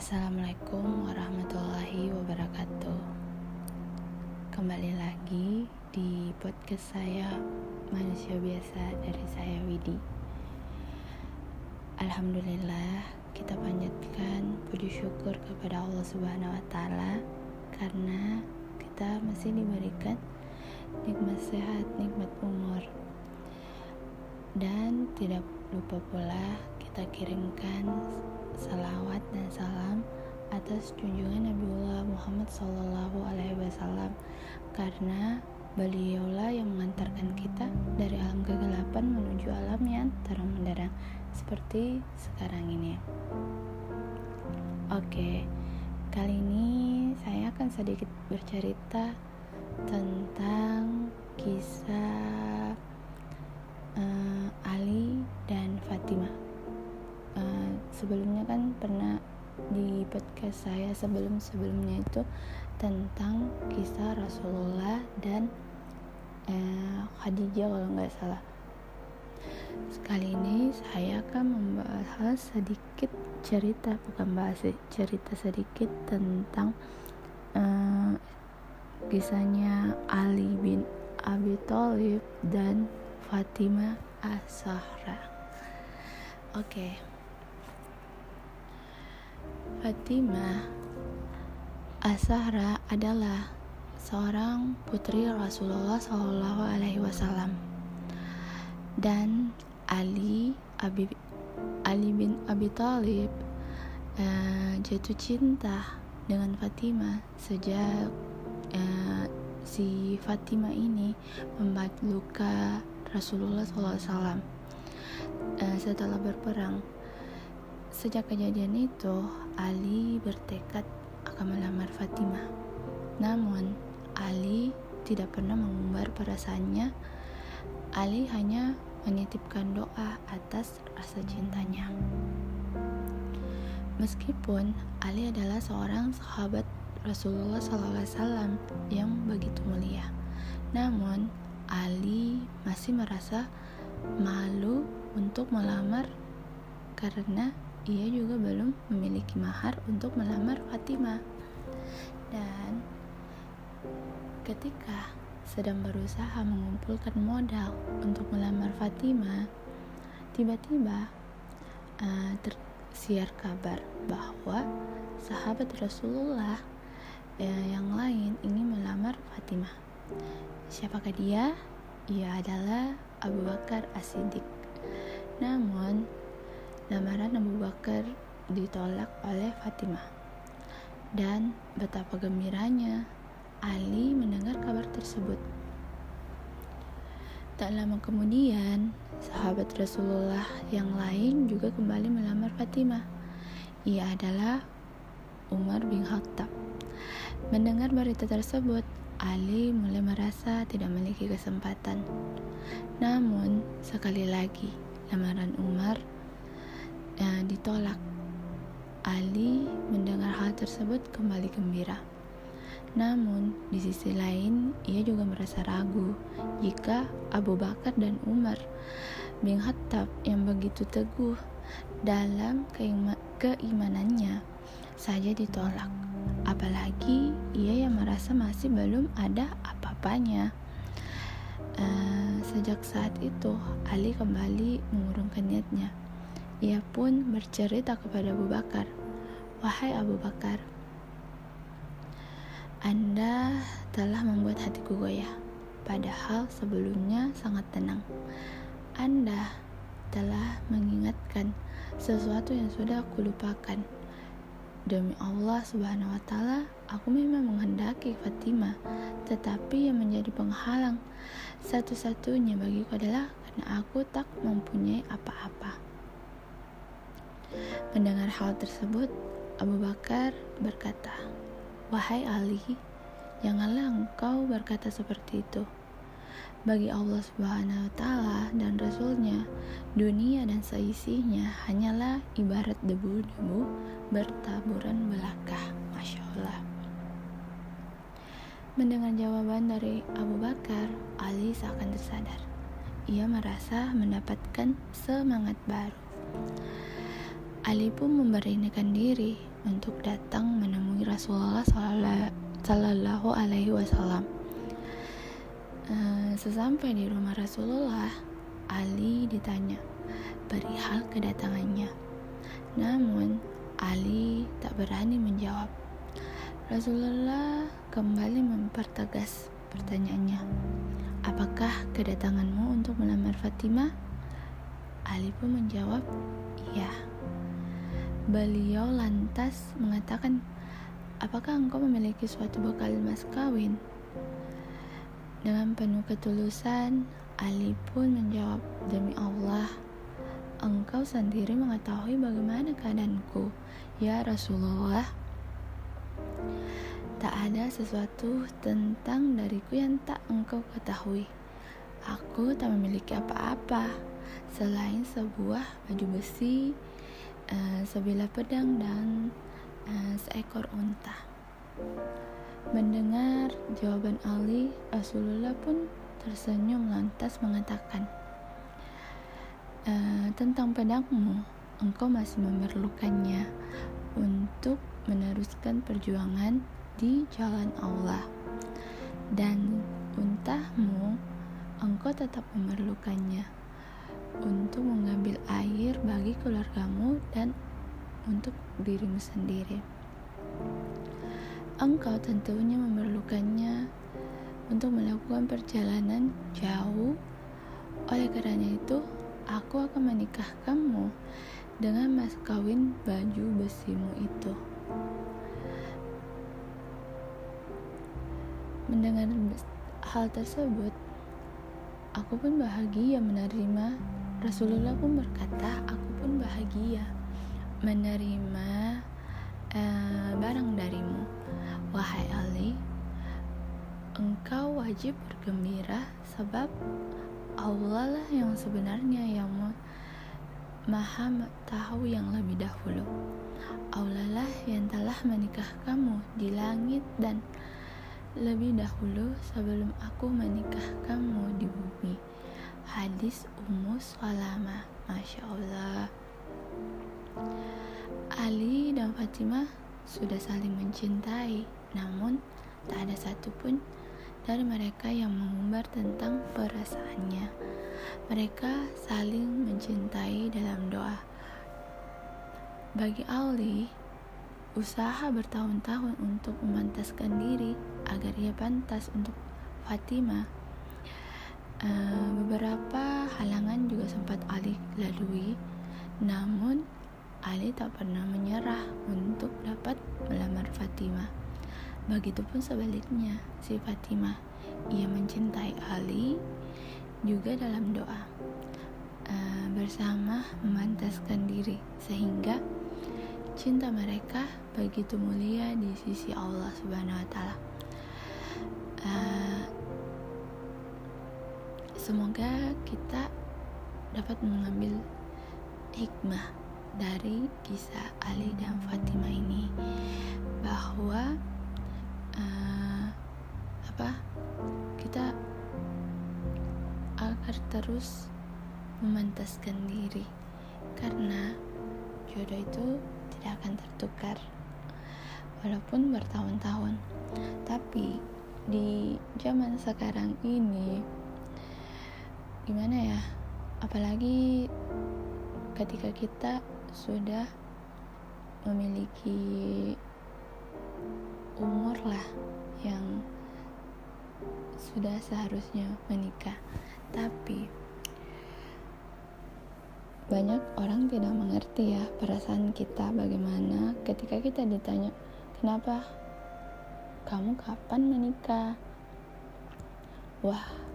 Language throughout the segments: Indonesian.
Assalamualaikum warahmatullahi wabarakatuh Kembali lagi di podcast saya Manusia Biasa dari saya Widi Alhamdulillah kita panjatkan puji syukur kepada Allah Subhanahu wa taala karena kita masih diberikan nikmat sehat, nikmat umur. Dan tidak lupa pula kita kirimkan salawat dan salam atas junjungan Nabiullah Muhammad Sallallahu Alaihi Wasallam karena beliaulah yang mengantarkan kita dari alam kegelapan menuju alam yang terang benderang seperti sekarang ini. Oke, kali ini saya akan sedikit bercerita tentang kisah sebelumnya kan pernah di podcast saya sebelum-sebelumnya itu tentang kisah Rasulullah dan uh, Khadijah kalau nggak salah. Sekali ini saya akan membahas sedikit cerita bukan bahas cerita sedikit tentang uh, kisahnya Ali bin Abi Thalib dan Fatimah As-Sahra. Oke. Okay. Fatimah As-Sahra adalah seorang putri Rasulullah Shallallahu alaihi wasallam. Dan Ali Abi Ali bin Abi Thalib uh, jatuh cinta dengan Fatimah sejak uh, si Fatimah ini membuat luka Rasulullah SAW eh, setelah berperang. Sejak kejadian itu, Ali bertekad akan melamar Fatimah. Namun, Ali tidak pernah mengumbar perasaannya. Ali hanya menitipkan doa atas rasa cintanya. Meskipun Ali adalah seorang sahabat Rasulullah SAW yang begitu mulia, namun Ali masih merasa malu untuk melamar karena ia juga belum memiliki mahar untuk melamar Fatimah. Dan ketika sedang berusaha mengumpulkan modal untuk melamar Fatimah, tiba-tiba uh, tersiar kabar bahwa sahabat Rasulullah uh, yang lain ingin melamar Fatimah. Siapakah dia? Ia adalah Abu Bakar As-Siddiq. Namun, lamaran Abu Bakar ditolak oleh Fatimah. Dan betapa gembiranya Ali mendengar kabar tersebut. Tak lama kemudian, sahabat Rasulullah yang lain juga kembali melamar Fatimah. Ia adalah Umar bin Khattab. Mendengar berita tersebut, Ali mulai merasa tidak memiliki kesempatan. Namun, sekali lagi, lamaran Umar ditolak. Ali mendengar hal tersebut kembali gembira. Namun, di sisi lain, ia juga merasa ragu jika Abu Bakar dan Umar bin Khattab yang begitu teguh dalam keimanannya saja ditolak apalagi ia yang merasa masih belum ada apa-apanya. Uh, sejak saat itu, Ali kembali mengurungkan niatnya. Ia pun bercerita kepada Abu Bakar, "Wahai Abu Bakar, Anda telah membuat hatiku goyah, padahal sebelumnya sangat tenang. Anda telah mengingatkan sesuatu yang sudah aku lupakan." Demi Allah Subhanahu wa taala, aku memang menghendaki Fatimah, tetapi yang menjadi penghalang satu-satunya bagiku adalah karena aku tak mempunyai apa-apa. Mendengar hal tersebut, Abu Bakar berkata, "Wahai Ali, janganlah engkau berkata seperti itu." Bagi Allah Subhanahu wa taala dan rasulnya, dunia dan seisinya hanyalah ibarat debu-debu bertaburan belaka. Masya Allah. Mendengar jawaban dari Abu Bakar, Ali seakan tersadar. Ia merasa mendapatkan semangat baru. Ali pun memberanikan diri untuk datang menemui Rasulullah Sallallahu Alaihi Wasallam. Eh, sesampai di rumah Rasulullah, Ali ditanya perihal kedatangannya. Namun, Ali tak berani menjawab. Rasulullah kembali mempertegas pertanyaannya. Apakah kedatanganmu untuk melamar Fatimah? Ali pun menjawab. Beliau lantas mengatakan, apakah engkau memiliki suatu bekal mas kawin? Dengan penuh ketulusan, Ali pun menjawab, Demi Allah, engkau sendiri mengetahui bagaimana keadaanku, ya Rasulullah. Tak ada sesuatu tentang dariku yang tak engkau ketahui. Aku tak memiliki apa-apa selain sebuah baju besi, uh, sebilah pedang, dan uh, seekor unta. Mendengar jawaban Ali, Rasulullah pun tersenyum lantas mengatakan, e, tentang pedangmu, engkau masih memerlukannya untuk meneruskan perjuangan di jalan Allah. Dan untahmu, engkau tetap memerlukannya untuk mengambil air bagi keluargamu dan untuk dirimu sendiri. Engkau tentunya memerlukannya untuk melakukan perjalanan jauh. Oleh karena itu, aku akan menikahkanmu dengan mas kawin baju besimu itu. Mendengar hal tersebut, aku pun bahagia menerima. Rasulullah pun berkata, aku pun bahagia menerima uh, barang darimu. Wahai Ali, engkau wajib bergembira sebab Allah lah yang sebenarnya yang maha tahu yang lebih dahulu. Allah lah yang telah menikah kamu di langit dan lebih dahulu sebelum aku menikah kamu di bumi. Hadis Ummu Salama, Masya Allah. Ali dan Fatimah sudah saling mencintai, namun tak ada satupun dari mereka yang mengumbar tentang perasaannya. Mereka saling mencintai dalam doa. Bagi Ali, usaha bertahun-tahun untuk memantaskan diri agar ia pantas untuk Fatimah. Uh, beberapa halangan juga sempat Ali lalui, namun Ali tak pernah menyerah untuk dapat melamar Fatimah. Begitupun sebaliknya, si Fatimah, ia mencintai Ali juga dalam doa uh, bersama memantaskan diri sehingga cinta mereka begitu mulia di sisi Allah Subhanahu Wa Taala. Uh, semoga kita dapat mengambil hikmah dari kisah Ali dan Fatimah ini bahwa uh, apa kita agar terus memantaskan diri karena jodoh itu tidak akan tertukar walaupun bertahun-tahun. Tapi di zaman sekarang ini gimana ya apalagi ketika kita sudah memiliki umur lah yang sudah seharusnya menikah. Tapi banyak orang tidak mengerti ya perasaan kita bagaimana ketika kita ditanya kenapa? Kamu kapan menikah? Wah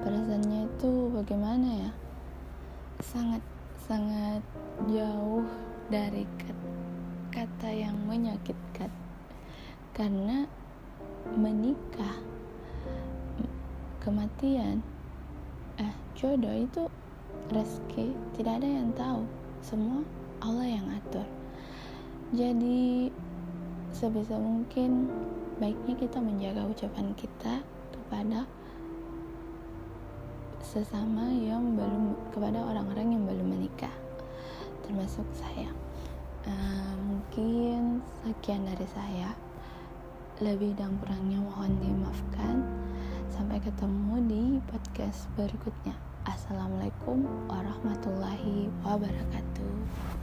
perasaannya itu bagaimana ya? Sangat sangat jauh dari kata yang menyakitkan. Karena menikah kematian eh jodoh itu rezeki tidak ada yang tahu. Semua Allah yang atur. Jadi sebisa mungkin baiknya kita menjaga ucapan kita kepada sesama yang belum kepada orang-orang yang belum menikah termasuk saya. Uh, mungkin sekian dari saya. Lebih dan kurangnya mohon dimaafkan. Sampai ketemu di podcast berikutnya. Assalamualaikum warahmatullahi wabarakatuh